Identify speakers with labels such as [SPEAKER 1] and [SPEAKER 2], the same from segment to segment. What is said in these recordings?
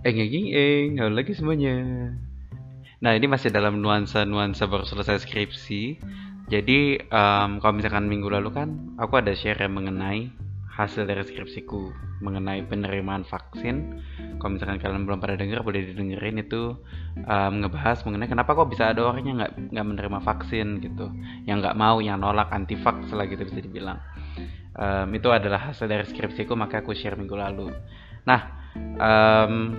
[SPEAKER 1] Eng eng eng eng, halo lagi semuanya. Nah ini masih dalam nuansa-nuansa baru selesai skripsi. Jadi um, kalau misalkan minggu lalu kan aku ada share mengenai hasil dari skripsiku mengenai penerimaan vaksin. Kalau misalkan kalian belum pada dengar boleh didengerin itu um, ngebahas mengenai kenapa kok bisa ada orang yang nggak nggak menerima vaksin gitu, yang nggak mau, yang nolak anti vaks lah gitu bisa dibilang. Um, itu adalah hasil dari skripsiku maka aku share minggu lalu. Nah um,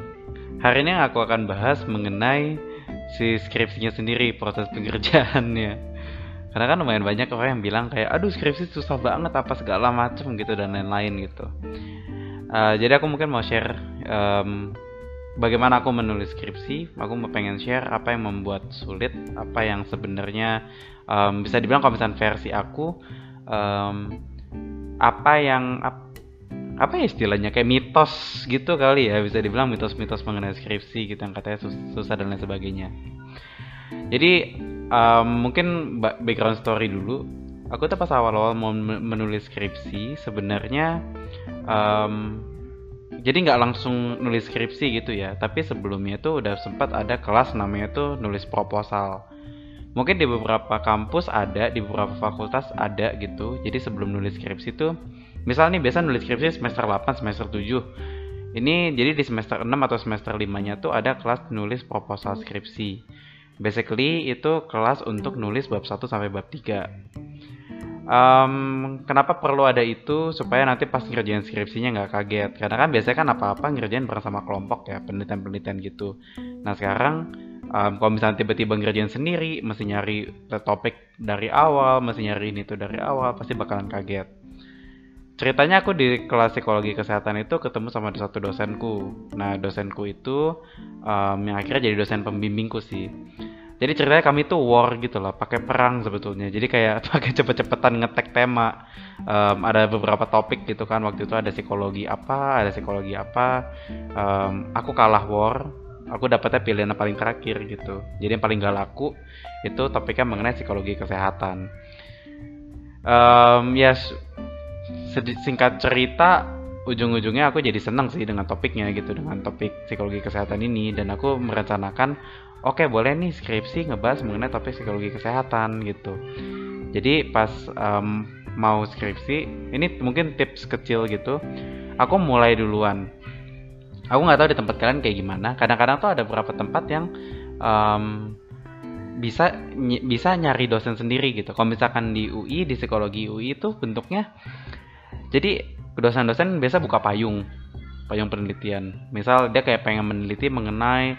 [SPEAKER 1] hari ini aku akan bahas mengenai si skripsinya sendiri proses pengerjaannya. Karena kan lumayan banyak orang yang bilang kayak aduh skripsi susah banget apa segala macam gitu dan lain-lain gitu. Uh, jadi aku mungkin mau share um, bagaimana aku menulis skripsi. Aku mau pengen share apa yang membuat sulit apa yang sebenarnya um, bisa dibilang kalau misalnya versi aku um, apa yang ap, apa ya istilahnya kayak mitos gitu kali ya bisa dibilang mitos-mitos mengenai skripsi gitu yang katanya sus susah dan lain sebagainya. Jadi um, mungkin background story dulu. Aku tuh pas awal-awal mau menulis skripsi sebenarnya um, jadi nggak langsung nulis skripsi gitu ya. Tapi sebelumnya tuh udah sempat ada kelas namanya tuh nulis proposal. Mungkin di beberapa kampus ada di beberapa fakultas ada gitu. Jadi sebelum nulis skripsi tuh misalnya nih biasa nulis skripsi semester 8 semester 7 ini jadi di semester 6 atau semester 5 nya tuh ada kelas nulis proposal skripsi. Basically itu kelas untuk nulis bab 1 sampai bab 3. Um, kenapa perlu ada itu? Supaya nanti pas ngerjain skripsinya nggak kaget. Karena kan biasanya kan apa-apa ngerjain bareng sama kelompok ya penelitian-penelitian gitu. Nah sekarang um, kalau misalnya tiba-tiba ngerjain sendiri mesti nyari topik dari awal mesti nyari ini tuh dari awal pasti bakalan kaget ceritanya aku di kelas psikologi kesehatan itu ketemu sama satu dosenku. Nah dosenku itu um, yang akhirnya jadi dosen pembimbingku sih. Jadi ceritanya kami tuh war gitu loh pakai perang sebetulnya. Jadi kayak pakai cepet-cepetan ngetek tema. Um, ada beberapa topik gitu kan waktu itu ada psikologi apa ada psikologi apa. Um, aku kalah war aku dapetnya pilihan yang paling terakhir gitu. Jadi yang paling gak laku itu topiknya mengenai psikologi kesehatan. Um, ya yes, singkat cerita ujung-ujungnya aku jadi senang sih dengan topiknya gitu dengan topik psikologi kesehatan ini. Dan aku merencanakan oke boleh nih skripsi ngebahas mengenai topik psikologi kesehatan gitu. Jadi pas um, mau skripsi ini mungkin tips kecil gitu. Aku mulai duluan. Aku nggak tahu di tempat kalian kayak gimana. Kadang-kadang tuh ada beberapa tempat yang um, bisa ny bisa nyari dosen sendiri gitu. Kalau misalkan di UI di psikologi UI itu bentuknya jadi dosen-dosen biasa buka payung payung penelitian. Misal dia kayak pengen meneliti mengenai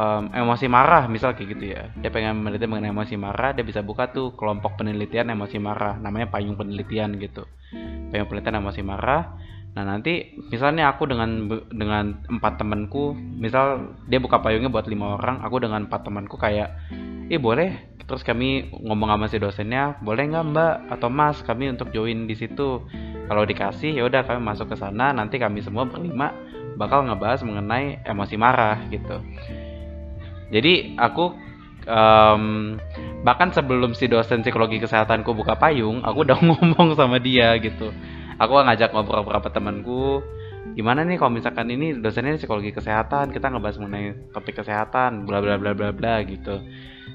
[SPEAKER 1] um, emosi marah misal kayak gitu ya. Dia pengen meneliti mengenai emosi marah dia bisa buka tuh kelompok penelitian emosi marah namanya payung penelitian gitu. Payung penelitian emosi marah nah nanti misalnya aku dengan dengan empat temanku misal dia buka payungnya buat lima orang aku dengan empat temanku kayak ih boleh? Terus kami ngomong sama si dosennya boleh nggak mbak? Atau mas kami untuk join di situ. Kalau dikasih ya udah kami masuk ke sana nanti kami semua berlima bakal ngebahas mengenai emosi marah gitu. Jadi aku um, bahkan sebelum si dosen psikologi kesehatanku buka payung aku udah ngomong sama dia gitu aku ngajak ngobrol beberapa temanku gimana nih kalau misalkan ini dosennya psikologi kesehatan kita ngebahas mengenai topik kesehatan bla bla bla bla bla gitu.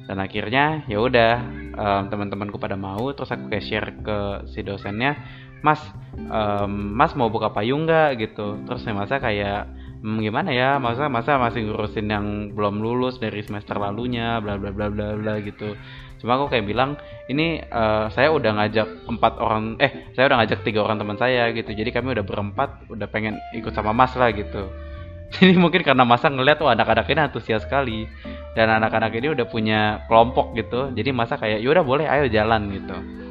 [SPEAKER 1] Dan akhirnya ya udah um, teman-temanku pada mau terus aku kayak share ke si dosennya mas um, mas mau buka payung nggak? Gitu. Terus saya masa kayak hmm, gimana ya? Masa masa masih ngurusin yang belum lulus dari semester lalunya bla bla bla bla bla gitu. Cuma aku kayak bilang ini uh, saya udah ngajak empat orang eh saya udah ngajak tiga orang teman saya gitu. Jadi kami udah berempat udah pengen ikut sama mas lah gitu. Jadi mungkin karena masa ngeliat tuh anak-anak ini antusias sekali. Dan anak-anak ini udah punya kelompok gitu. Jadi masa kayak yaudah boleh ayo jalan gitu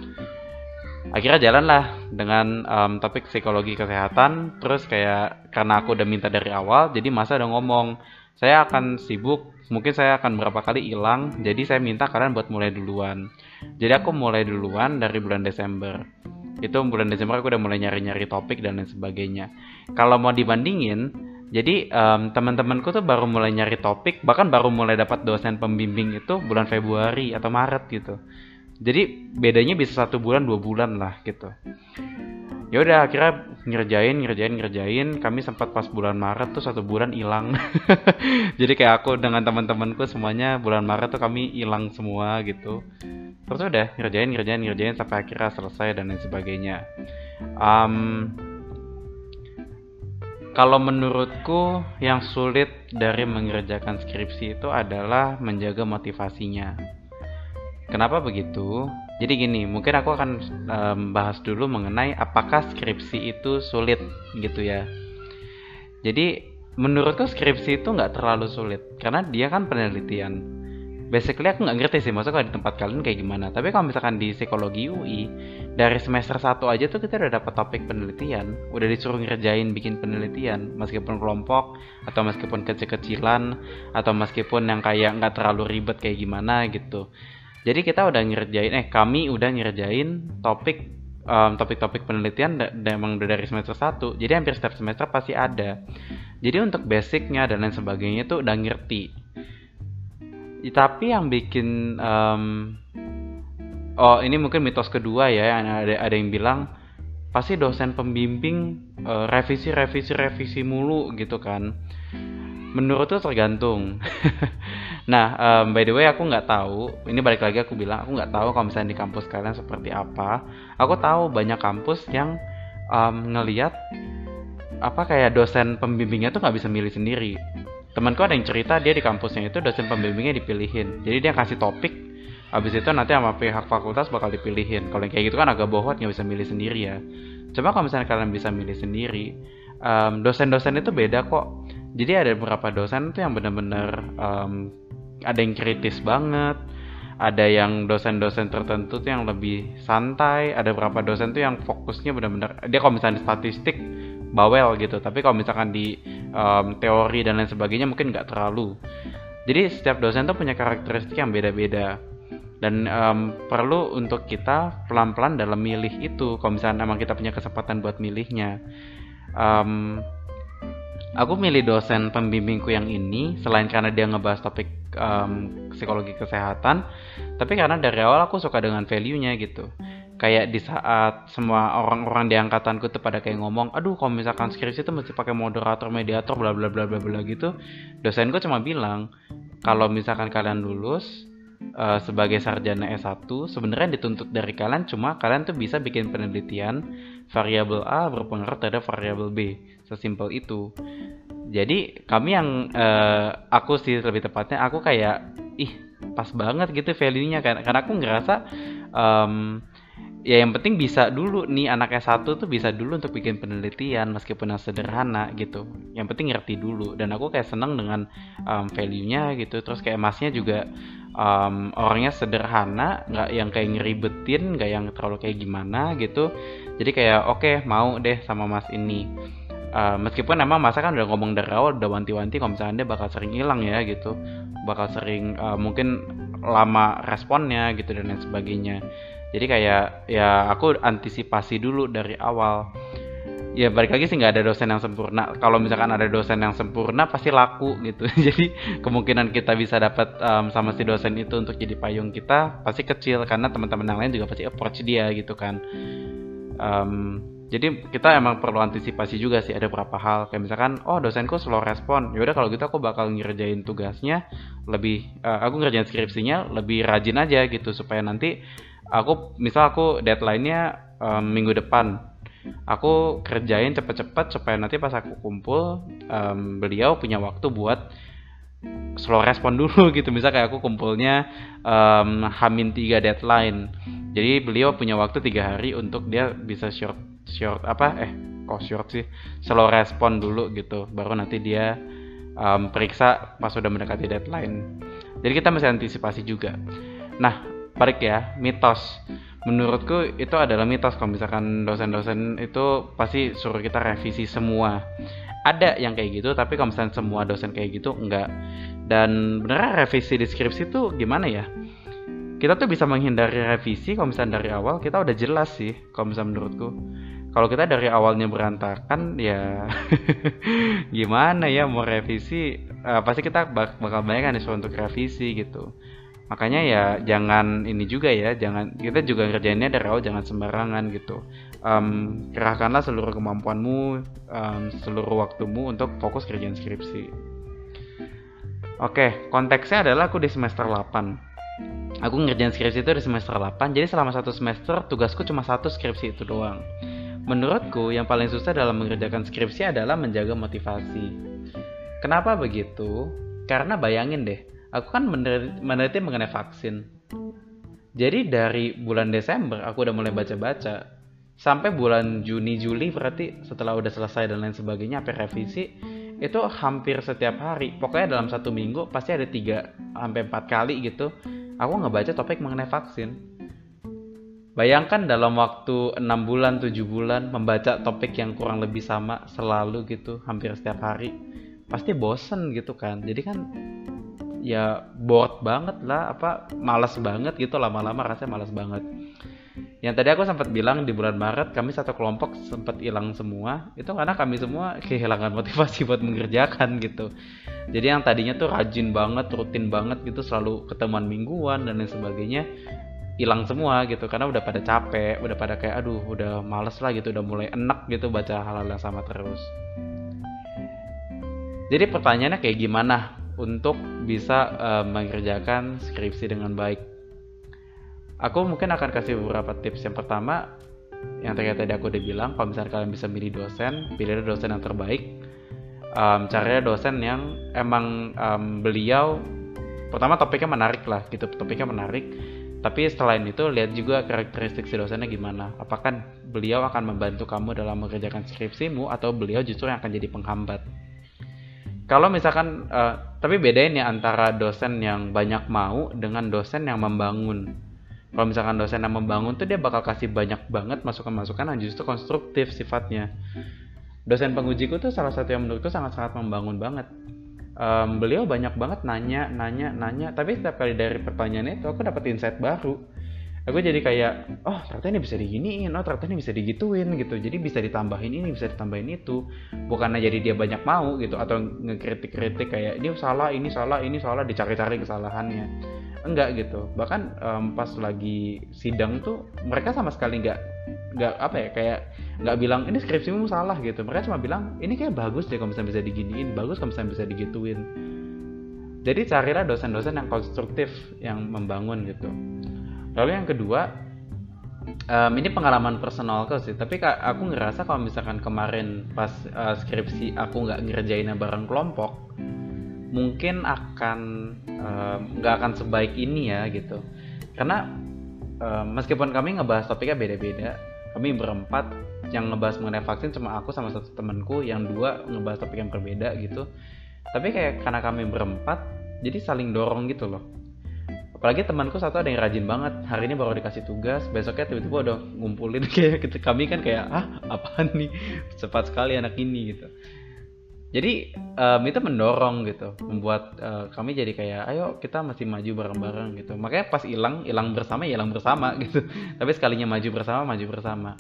[SPEAKER 1] akhirnya jalan lah dengan um, topik psikologi kesehatan terus kayak karena aku udah minta dari awal jadi masa udah ngomong saya akan sibuk mungkin saya akan berapa kali hilang jadi saya minta kalian buat mulai duluan. Jadi aku mulai duluan dari bulan Desember. Itu bulan Desember aku udah mulai nyari-nyari topik dan lain sebagainya. Kalau mau dibandingin jadi um, teman-temanku tuh baru mulai nyari topik bahkan baru mulai dapat dosen pembimbing itu bulan Februari atau Maret gitu jadi bedanya bisa satu bulan dua bulan lah gitu. Ya udah akhirnya ngerjain ngerjain ngerjain. Kami sempat pas bulan Maret tuh satu bulan hilang. Jadi kayak aku dengan teman-temanku semuanya bulan Maret tuh kami hilang semua gitu. Terus udah ngerjain ngerjain ngerjain sampai akhirnya selesai dan lain sebagainya. Um, kalau menurutku yang sulit dari mengerjakan skripsi itu adalah menjaga motivasinya. Kenapa begitu? Jadi gini, mungkin aku akan um, bahas dulu mengenai apakah skripsi itu sulit gitu ya. Jadi menurutku skripsi itu nggak terlalu sulit karena dia kan penelitian basically aku nggak ngerti sih maksudnya kalau di tempat kalian kayak gimana tapi kalau misalkan di psikologi UI dari semester 1 aja tuh kita udah dapat topik penelitian udah disuruh ngerjain bikin penelitian meskipun kelompok atau meskipun kecil-kecilan atau meskipun yang kayak nggak terlalu ribet kayak gimana gitu jadi kita udah ngerjain eh kami udah ngerjain topik um, topik-topik penelitian emang udah dari semester 1 jadi hampir setiap semester pasti ada. Jadi untuk basicnya dan lain sebagainya tuh udah ngerti. Tapi yang bikin um, oh ini mungkin mitos kedua ya ada ada yang bilang pasti dosen pembimbing uh, revisi revisi revisi mulu gitu kan. Menurut tuh tergantung nah um, by the way aku nggak tahu. Ini balik lagi aku bilang aku nggak tahu kalau misalnya di kampus kalian seperti apa. Aku tahu banyak kampus yang um, ngeliat apa kayak dosen pembimbingnya tuh nggak bisa milih sendiri. Temanku ada yang cerita dia di kampusnya itu dosen pembimbingnya dipilihin. Jadi dia kasih topik habis itu nanti sama pihak fakultas bakal dipilihin. Kalau yang kayak gitu kan agak bohong nggak bisa milih sendiri ya. Coba kalau misalnya kalian bisa milih sendiri um, dosen-dosen itu beda kok jadi ada beberapa dosen tuh yang bener-bener um, ada yang kritis banget ada yang dosen-dosen tertentu tuh yang lebih santai ada beberapa dosen tuh yang fokusnya bener-bener dia kalau misalnya statistik bawel gitu. Tapi kalau misalkan di um, teori dan lain sebagainya mungkin nggak terlalu. Jadi setiap dosen tuh punya karakteristik yang beda-beda. Dan um, perlu untuk kita pelan-pelan dalam milih itu. Kalau misalnya emang kita punya kesempatan buat milihnya. Um, aku milih dosen pembimbingku yang ini selain karena dia ngebahas topik um, psikologi kesehatan tapi karena dari awal aku suka dengan value-nya gitu. Kayak di saat semua orang-orang di angkatanku tuh pada kayak ngomong aduh kalau misalkan skripsi itu mesti pakai moderator mediator bla bla bla bla bla gitu dosenku cuma bilang kalau misalkan kalian lulus uh, sebagai sarjana S1 sebenarnya dituntut dari kalian cuma kalian tuh bisa bikin penelitian variabel A berpengaruh terhadap variabel B. Sesimpel itu. Jadi kami yang uh, aku sih lebih tepatnya aku kayak ih pas banget gitu value-nya. Kan karena aku ngerasa um, ya yang penting bisa dulu nih anak S1 tuh bisa dulu untuk bikin penelitian meskipun yang sederhana gitu. Yang penting ngerti dulu. Dan aku kayak seneng dengan um, value-nya gitu. Terus kayak masnya juga um, orangnya sederhana nggak yang kayak ngeribetin nggak yang terlalu kayak gimana gitu. Jadi kayak oke okay, mau deh sama mas ini. Uh, meskipun emang masa kan udah ngomong dari awal udah wanti-wanti kalau misalnya dia bakal sering hilang ya gitu. Bakal sering uh, mungkin lama responnya gitu dan lain sebagainya jadi kayak ya aku antisipasi dulu dari awal. Ya balik lagi sih nggak ada dosen yang sempurna. Kalau misalkan ada dosen yang sempurna pasti laku gitu. Jadi kemungkinan kita bisa dapat um, sama si dosen itu untuk jadi payung kita pasti kecil. Karena teman-teman yang lain juga pasti approach dia gitu kan. Um, jadi kita emang perlu antisipasi juga sih ada beberapa hal. Kayak misalkan oh dosenku slow respon. Yaudah kalau gitu aku bakal ngerjain tugasnya lebih uh, aku ngerjain skripsinya lebih rajin aja gitu. Supaya nanti aku misal aku deadline-nya um, minggu depan. Aku kerjain cepet-cepet supaya nanti pas aku kumpul um, beliau punya waktu buat slow respon dulu gitu. Misal kayak aku kumpulnya um, hamin tiga deadline. Jadi beliau punya waktu tiga hari untuk dia bisa short short apa eh kok short sih? Slow respon dulu gitu. Baru nanti dia um, periksa pas sudah mendekati deadline. Jadi kita mesti antisipasi juga. Nah balik ya mitos. Menurutku itu adalah mitos kalau misalkan dosen-dosen itu pasti suruh kita revisi semua. Ada yang kayak gitu tapi kalau misalkan semua dosen kayak gitu enggak. Dan beneran revisi deskripsi itu gimana ya? Kita tuh bisa menghindari revisi kalau misalnya dari awal kita udah jelas sih kalau misalnya menurutku. Kalau kita dari awalnya berantakan ya gimana ya mau revisi? Uh, pasti kita bak bakal banyak kan untuk revisi gitu makanya ya jangan ini juga ya jangan kita juga ngerjainnya dari awal jangan sembarangan gitu. Um, kerahkanlah seluruh kemampuanmu um, seluruh waktumu untuk fokus kerjaan skripsi. Oke konteksnya adalah aku di semester 8 aku ngerjain skripsi itu di semester 8 jadi selama satu semester tugasku cuma satu skripsi itu doang. Menurutku yang paling susah dalam mengerjakan skripsi adalah menjaga motivasi. Kenapa begitu? Karena bayangin deh aku kan meneliti mengenai vaksin. Jadi dari bulan Desember aku udah mulai baca-baca. Sampai bulan Juni Juli berarti setelah udah selesai dan lain sebagainya sampai revisi itu hampir setiap hari. Pokoknya dalam satu minggu pasti ada tiga sampai empat kali gitu aku ngebaca topik mengenai vaksin. Bayangkan dalam waktu enam bulan tujuh bulan membaca topik yang kurang lebih sama selalu gitu hampir setiap hari. Pasti bosen gitu kan. Jadi kan ya bored banget lah apa malas banget gitu lama-lama rasanya malas banget. Yang tadi aku sempat bilang di bulan Maret kami satu kelompok sempat hilang semua. Itu karena kami semua kehilangan motivasi buat mengerjakan gitu. Jadi yang tadinya tuh rajin banget rutin banget gitu selalu ketemuan mingguan dan lain sebagainya hilang semua gitu. Karena udah pada capek udah pada kayak aduh udah males lah gitu udah mulai enak gitu baca hal-hal yang sama terus. Jadi pertanyaannya kayak gimana untuk bisa uh, mengerjakan skripsi dengan baik. Aku mungkin akan kasih beberapa tips. Yang pertama, yang tadi tadi aku udah bilang, kalau misalnya kalian bisa milih dosen, pilih dosen yang terbaik. Um, caranya dosen yang emang um, beliau pertama topiknya menarik lah gitu topiknya menarik tapi selain itu lihat juga karakteristik si dosennya gimana apakah beliau akan membantu kamu dalam mengerjakan skripsimu atau beliau justru yang akan jadi penghambat kalau misalkan uh, tapi bedain ya antara dosen yang banyak mau dengan dosen yang membangun. Kalau misalkan dosen yang membangun tuh dia bakal kasih banyak banget masukan-masukan yang justru konstruktif sifatnya. Dosen pengujiku tuh salah satu yang menurutku sangat-sangat membangun banget. Um, beliau banyak banget nanya nanya nanya. Tapi setiap kali dari pertanyaan itu aku dapat insight baru aku jadi kayak oh ternyata ini bisa diginiin oh ternyata ini bisa digituin gitu. Jadi bisa ditambahin ini bisa ditambahin itu. Bukannya jadi dia banyak mau gitu atau ngekritik-kritik kayak ini salah ini salah ini salah dicari-cari kesalahannya. Enggak gitu. Bahkan um, pas lagi sidang tuh mereka sama sekali nggak nggak apa ya kayak nggak bilang ini skripsimu salah gitu. Mereka cuma bilang ini kayak bagus deh kalau misalnya bisa diginiin bagus kalau misalnya bisa digituin. Jadi carilah dosen-dosen yang konstruktif yang membangun gitu lalu yang kedua um, ini pengalaman personal aku sih tapi aku ngerasa kalau misalkan kemarin pas uh, skripsi aku nggak ngerjainnya bareng kelompok mungkin akan nggak um, akan sebaik ini ya gitu. Karena um, meskipun kami ngebahas topiknya beda-beda kami berempat yang ngebahas mengenai vaksin cuma aku sama satu temanku yang dua ngebahas topik yang berbeda gitu. Tapi kayak karena kami berempat jadi saling dorong gitu loh apalagi temanku satu ada yang rajin banget. Hari ini baru dikasih tugas besoknya tiba-tiba udah ngumpulin. Kayak gitu kami kan kayak ah apaan nih? Cepat sekali anak ini gitu. Jadi um, itu mendorong gitu membuat uh, kami jadi kayak ayo kita masih maju bareng-bareng gitu. Makanya pas hilang hilang bersama hilang bersama gitu. Tapi sekalinya maju bersama maju bersama.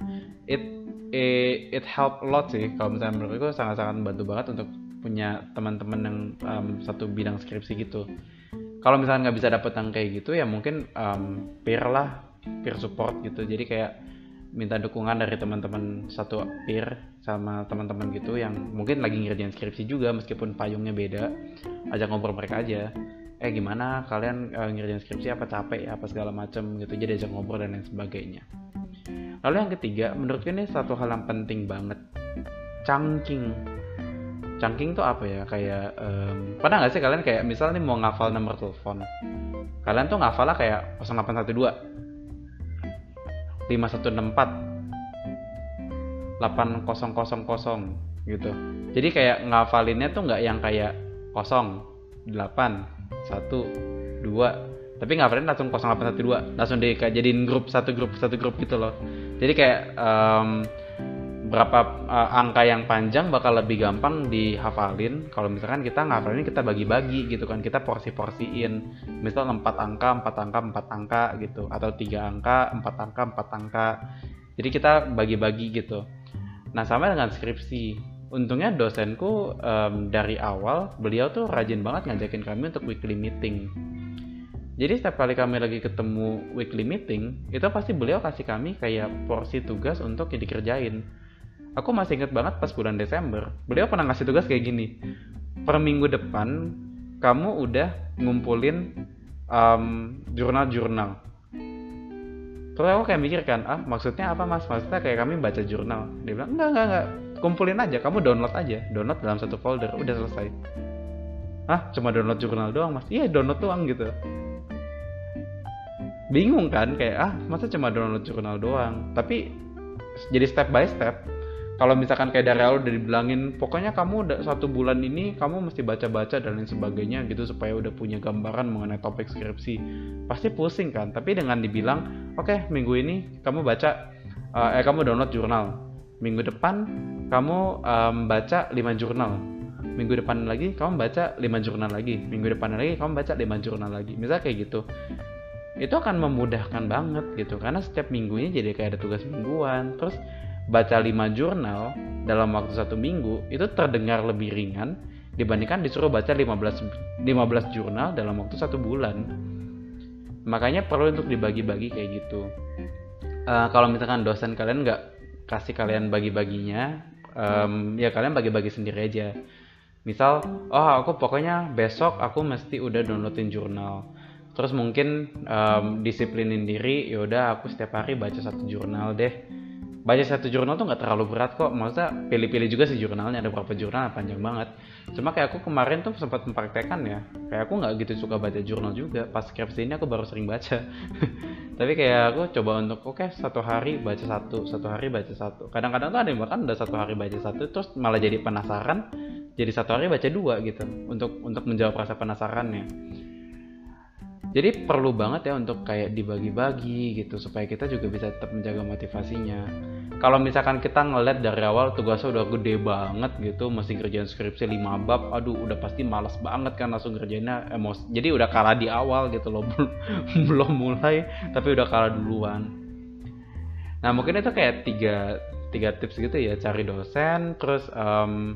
[SPEAKER 1] It it, it help a lot sih kalau misalnya menurutku sangat-sangat membantu banget untuk punya teman-teman yang um, satu bidang skripsi gitu kalau misalnya nggak bisa dapet yang kayak gitu ya mungkin um, peer lah peer support gitu. Jadi kayak minta dukungan dari teman-teman satu peer sama teman-teman gitu yang mungkin lagi ngerjain skripsi juga meskipun payungnya beda. Ajak ngobrol mereka aja. Eh gimana? Kalian uh, ngerjain skripsi apa capek ya? Apa segala macam gitu. Jadi ajak ngobrol dan lain sebagainya. Lalu yang ketiga menurutku ini satu hal yang penting banget. Chunking chunking tuh apa ya? Kayak um, pernah nggak sih kalian kayak misalnya nih mau ngafal nomor telepon? Kalian tuh ngafalnya kayak 0812 5164 8000 gitu. Jadi kayak ngafalinnya tuh nggak yang kayak 0 8 1 2 tapi ngafalin langsung 0812 langsung di kayak jadiin grup satu grup satu grup gitu loh. Jadi kayak um, berapa uh, angka yang panjang bakal lebih gampang dihafalin. Kalau misalkan kita ngafalin kita bagi-bagi gitu kan. Kita porsi-porsiin. Misal 4 angka 4 angka 4 angka gitu. Atau tiga angka 4 angka 4 angka. Jadi kita bagi-bagi gitu. Nah sama dengan skripsi. Untungnya dosenku um, dari awal beliau tuh rajin banget ngajakin kami untuk weekly meeting. Jadi setiap kali kami lagi ketemu weekly meeting itu pasti beliau kasih kami kayak porsi tugas untuk dikerjain aku masih inget banget pas bulan Desember beliau pernah ngasih tugas kayak gini. Per minggu depan kamu udah ngumpulin um, jurnal-jurnal. Terus aku kayak mikir kan ah maksudnya apa mas? Maksudnya kayak kami baca jurnal. Dia bilang enggak enggak enggak. Kumpulin aja kamu download aja. Download dalam satu folder udah selesai. Ah cuma download jurnal doang mas? Iya download doang gitu. Bingung kan kayak ah masa cuma download jurnal doang? Tapi jadi step by step kalau misalkan kayak dari awal udah dibilangin pokoknya kamu udah satu bulan ini kamu mesti baca-baca dan lain sebagainya gitu supaya udah punya gambaran mengenai topik skripsi. Pasti pusing kan? Tapi dengan dibilang oke okay, minggu ini kamu baca uh, eh kamu download jurnal. Minggu depan kamu um, baca 5 jurnal. Minggu depan lagi kamu baca 5 jurnal lagi. Minggu depan lagi kamu baca 5 jurnal lagi. Misal kayak gitu. Itu akan memudahkan banget gitu karena setiap minggunya jadi kayak ada tugas mingguan. Terus baca 5 jurnal dalam waktu satu minggu itu terdengar lebih ringan dibandingkan disuruh baca 15 15 jurnal dalam waktu satu bulan. Makanya perlu untuk dibagi-bagi kayak gitu. Uh, kalau misalkan dosen kalian nggak kasih kalian bagi-baginya um, ya kalian bagi-bagi sendiri aja. Misal oh aku pokoknya besok aku mesti udah downloadin jurnal. Terus mungkin um, disiplinin diri yaudah aku setiap hari baca satu jurnal deh baca satu jurnal tuh nggak terlalu berat kok. Maksudnya pilih-pilih juga sih jurnalnya ada berapa jurnal panjang banget. Cuma kayak aku kemarin tuh sempat mempraktekkan ya kayak aku nggak gitu suka baca jurnal juga. Pas skripsi ini aku baru sering baca. Tapi kayak aku coba untuk oke okay, satu hari baca satu satu hari baca satu. Kadang-kadang tuh ada yang bahkan udah satu hari baca satu terus malah jadi penasaran jadi satu hari baca dua gitu. Untuk untuk menjawab rasa penasarannya jadi perlu banget ya untuk kayak dibagi-bagi gitu supaya kita juga bisa tetap menjaga motivasinya. Kalau misalkan kita ngeliat dari awal tugasnya udah gede banget gitu masih kerjaan skripsi 5 bab aduh udah pasti malas banget kan langsung kerjanya emosi jadi udah kalah di awal gitu loh belum mulai tapi udah kalah duluan. Nah mungkin itu kayak tiga tiga tips gitu ya cari dosen terus um,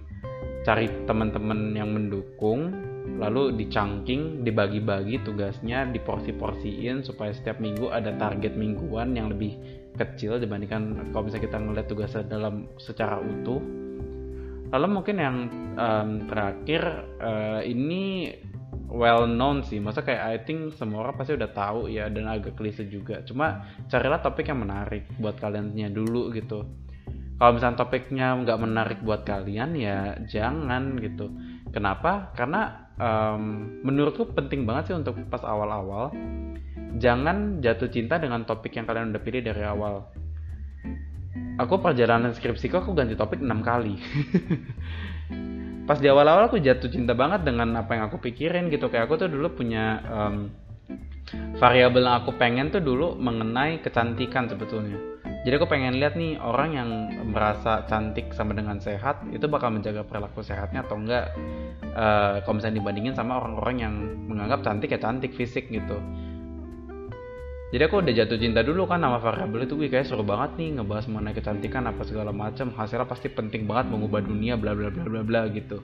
[SPEAKER 1] cari teman-teman yang mendukung lalu dicangking dibagi-bagi tugasnya diporsi-porsiin supaya setiap minggu ada target mingguan yang lebih kecil dibandingkan kalau misalnya kita ngeliat tugasnya dalam secara utuh. Lalu mungkin yang um, terakhir uh, ini well known sih. Masa kayak I think semua orang pasti udah tahu ya dan agak klise juga. Cuma carilah topik yang menarik buat kaliannya dulu gitu. Kalau misalnya topiknya nggak menarik buat kalian ya jangan gitu. Kenapa? Karena um, menurutku penting banget sih untuk pas awal-awal jangan jatuh cinta dengan topik yang kalian udah pilih dari awal. Aku perjalanan skripsiku aku ganti topik enam kali. Pas di awal-awal aku jatuh cinta banget dengan apa yang aku pikirin gitu. Kayak aku tuh dulu punya um, variabel yang aku pengen tuh dulu mengenai kecantikan sebetulnya jadi aku pengen lihat nih orang yang merasa cantik sama dengan sehat itu bakal menjaga perilaku sehatnya atau enggak? Uh, kalau misalnya dibandingin sama orang-orang yang menganggap cantik ya cantik fisik gitu. Jadi aku udah jatuh cinta dulu kan sama variabel itu. Gue kayak seru banget nih ngebahas mengenai kecantikan apa segala macam hasilnya pasti penting banget mengubah dunia bla bla bla bla bla gitu.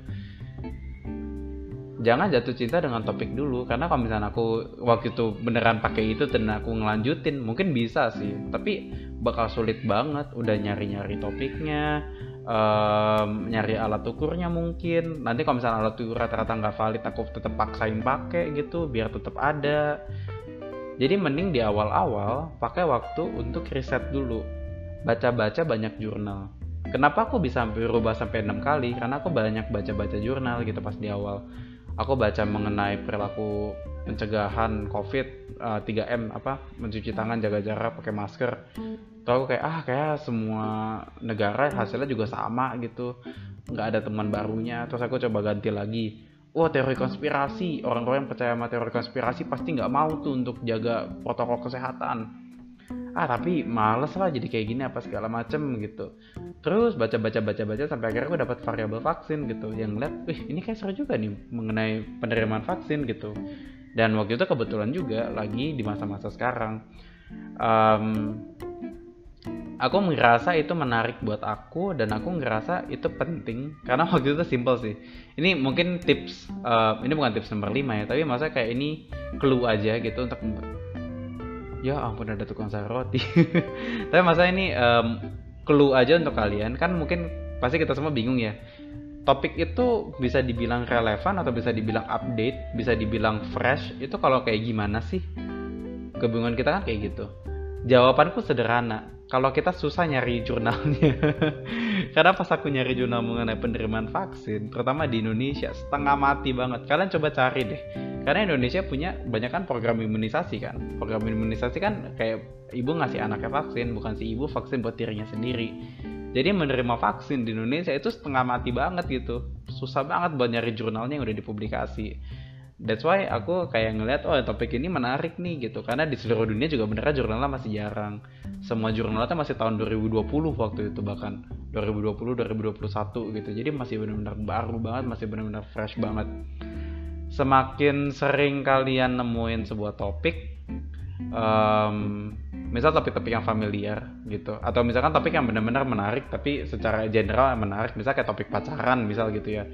[SPEAKER 1] Jangan jatuh cinta dengan topik dulu karena kalau misalnya aku waktu itu beneran pakai itu dan aku ngelanjutin mungkin bisa sih. Tapi bakal sulit banget udah nyari-nyari topiknya um, nyari alat ukurnya mungkin. Nanti kalau misalnya alat ukur rata-rata nggak valid aku tetap paksain pakai gitu biar tetap ada. Jadi mending di awal-awal pakai waktu untuk riset dulu. Baca-baca banyak jurnal. Kenapa aku bisa sampai rubah sampai enam kali? Karena aku banyak baca-baca jurnal gitu pas di awal. Aku baca mengenai perilaku pencegahan COVID uh, eh, 3M apa mencuci tangan jaga jarak pakai masker. Aku kayak ah kayak semua negara hasilnya juga sama gitu. Nggak ada teman barunya. Terus aku coba ganti lagi. Wah teori konspirasi. Orang-orang yang percaya sama teori konspirasi pasti nggak mau tuh untuk jaga protokol kesehatan. Ah tapi males lah jadi kayak gini apa segala macem gitu. Terus baca baca baca baca sampai akhirnya aku dapat variabel vaksin gitu. Yang lihat wih ini kayak seru juga nih mengenai penerimaan vaksin gitu dan waktu itu kebetulan juga lagi di masa-masa sekarang. Um, aku ngerasa itu menarik buat aku dan aku ngerasa itu penting. Karena waktu itu simple sih. Ini mungkin tips uh, ini bukan tips nomor 5 ya tapi masa kayak ini clue aja gitu untuk ya ampun ada tukang sayur roti. Tapi masa ini um, clue aja untuk kalian. Kan mungkin pasti kita semua bingung ya topik itu bisa dibilang relevan atau bisa dibilang update bisa dibilang fresh? Itu kalau kayak gimana sih? Kebingungan kita kan kayak gitu. Jawabanku sederhana. Kalau kita susah nyari jurnalnya. Karena pas aku nyari jurnal mengenai penerimaan vaksin pertama di Indonesia setengah mati banget. Kalian coba cari deh. Karena Indonesia punya banyak kan program imunisasi kan. Program imunisasi kan kayak ibu ngasih anaknya vaksin bukan si ibu vaksin buat dirinya sendiri jadi menerima vaksin di Indonesia itu setengah mati banget gitu susah banget buat nyari jurnalnya yang udah dipublikasi That's why aku kayak ngeliat oh topik ini menarik nih gitu karena di seluruh dunia juga benernya jurnalnya masih jarang. Semua jurnalnya masih tahun 2020 waktu itu bahkan 2020 2021 gitu. Jadi masih benar-benar baru banget, masih benar-benar fresh banget. Semakin sering kalian nemuin sebuah topik um, misal topik-topik yang familiar gitu. Atau misalkan topik yang benar-benar menarik tapi secara general menarik. Misal kayak topik pacaran misal gitu ya.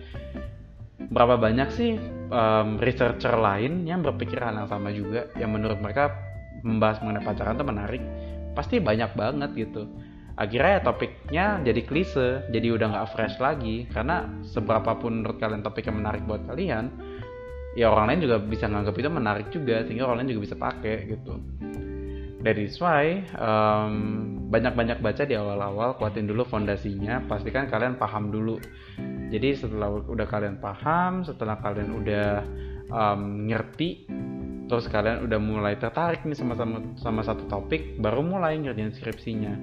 [SPEAKER 1] Berapa banyak sih um, researcher lain yang berpikir hal yang sama juga yang menurut mereka membahas mengenai pacaran itu menarik? Pasti banyak banget gitu. Akhirnya ya topiknya jadi klise jadi udah nggak fresh lagi. Karena seberapa pun menurut kalian topik yang menarik buat kalian ya orang lain juga bisa nganggap itu menarik juga sehingga orang lain juga bisa pakai gitu That is why um, banyak-banyak baca di awal-awal, kuatin dulu fondasinya, pastikan kalian paham dulu. Jadi setelah udah kalian paham, setelah kalian udah um, ngerti, terus kalian udah mulai tertarik nih sama sama sama satu topik, baru mulai ngerjain skripsinya.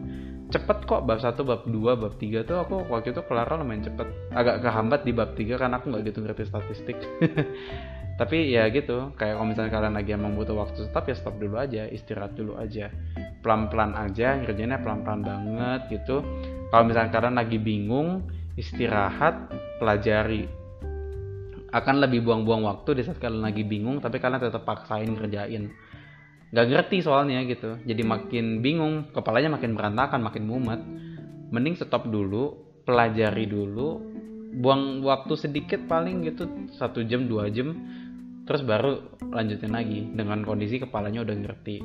[SPEAKER 1] Cepet kok bab 1, bab 2, bab 3 tuh aku waktu itu kelar lumayan cepet. Agak kehambat di bab 3 karena aku nggak gitu ngerti statistik. tapi ya gitu kayak kalau misalnya kalian lagi emang butuh waktu stop ya stop dulu aja istirahat dulu aja. Pelan-pelan aja ngerjainnya pelan-pelan banget gitu. Kalau misalnya kalian lagi bingung istirahat pelajari. Akan lebih buang-buang waktu di saat kalian lagi bingung tapi kalian tetap paksain ngerjain. Nggak ngerti soalnya gitu. Jadi makin bingung kepalanya makin berantakan makin mumet. Mending stop dulu pelajari dulu. Buang waktu sedikit paling gitu satu jam dua jam terus baru lanjutin lagi dengan kondisi kepalanya udah ngerti.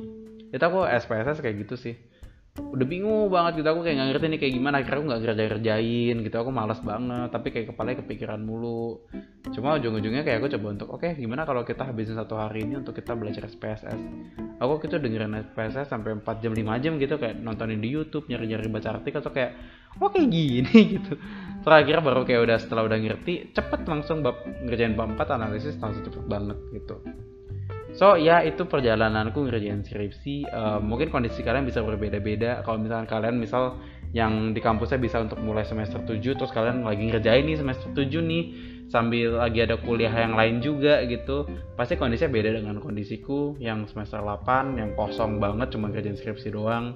[SPEAKER 1] Itu aku SPSS kayak gitu sih udah bingung banget gitu. Aku kayak nggak ngerti nih kayak gimana. Akhirnya aku nggak kerja kerjain gitu. Aku malas banget. Tapi kayak kepalanya kepikiran mulu. Cuma ujung-ujungnya kayak aku coba untuk oke okay, gimana kalau kita habisin satu hari ini untuk kita belajar SPSS aku gitu dengerin SPSS sampai 4 jam 5 jam gitu kayak nontonin di YouTube nyari-nyari baca artikel atau kayak kayak gini? Gitu. Terakhir baru kayak udah setelah udah ngerti cepet langsung bab ngerjain bab 4 analisis langsung cepet banget gitu So ya itu perjalananku ngerjain skripsi. Uh, mungkin kondisi kalian bisa berbeda-beda. Kalau misalnya kalian misal yang di kampusnya bisa untuk mulai semester 7 terus kalian lagi ngerjain nih semester 7 nih sambil lagi ada kuliah yang lain juga gitu pasti kondisinya beda dengan kondisiku yang semester 8 yang kosong banget cuma ngerjain skripsi doang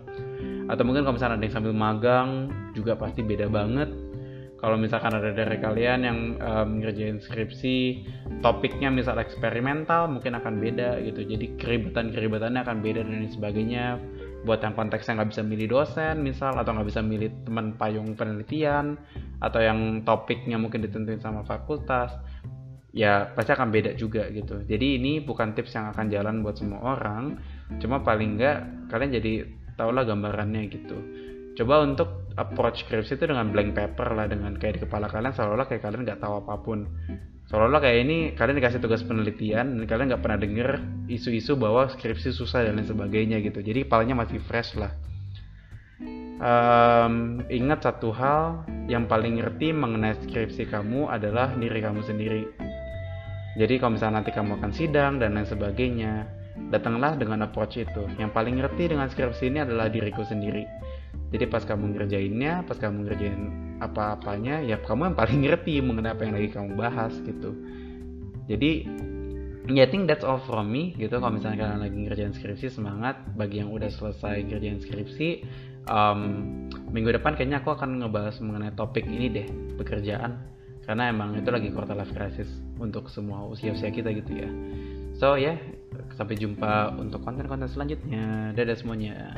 [SPEAKER 1] atau mungkin kalau misalnya ada yang sambil magang juga pasti beda banget kalau misalkan ada dari kalian yang um, ngerjain skripsi topiknya misal eksperimental mungkin akan beda gitu. Jadi keribetan keribetannya akan beda dan lain sebagainya. Buat yang konteksnya nggak bisa milih dosen misal atau nggak bisa milih teman payung penelitian atau yang topiknya mungkin ditentuin sama fakultas ya pasti akan beda juga gitu. Jadi ini bukan tips yang akan jalan buat semua orang. Cuma paling nggak kalian jadi tau lah gambarannya gitu. Coba untuk approach skripsi itu dengan blank paper lah dengan kayak di kepala kalian seolah-olah kayak kalian nggak tahu apa pun. Seolah-olah kayak ini kalian dikasih tugas penelitian dan kalian nggak pernah denger isu-isu bahwa skripsi susah dan lain sebagainya gitu. Jadi kepalanya masih fresh lah. Um, ingat satu hal yang paling ngerti mengenai skripsi kamu adalah diri kamu sendiri. Jadi kalau misalnya nanti kamu akan sidang dan lain sebagainya datanglah dengan approach itu. Yang paling ngerti dengan skripsi ini adalah diriku sendiri jadi pas kamu ngerjainnya pas kamu ngerjain apa-apanya ya kamu yang paling ngerti mengenai apa yang lagi kamu bahas gitu. Jadi ya yeah, I think that's all from me gitu. Kalau misalnya kalian lagi ngerjain skripsi semangat. Bagi yang udah selesai ngerjain skripsi um, minggu depan kayaknya aku akan ngebahas mengenai topik ini deh pekerjaan. Karena emang itu lagi quarter life crisis untuk semua usia-usia kita gitu ya. So ya yeah, sampai jumpa untuk konten-konten selanjutnya. Dadah semuanya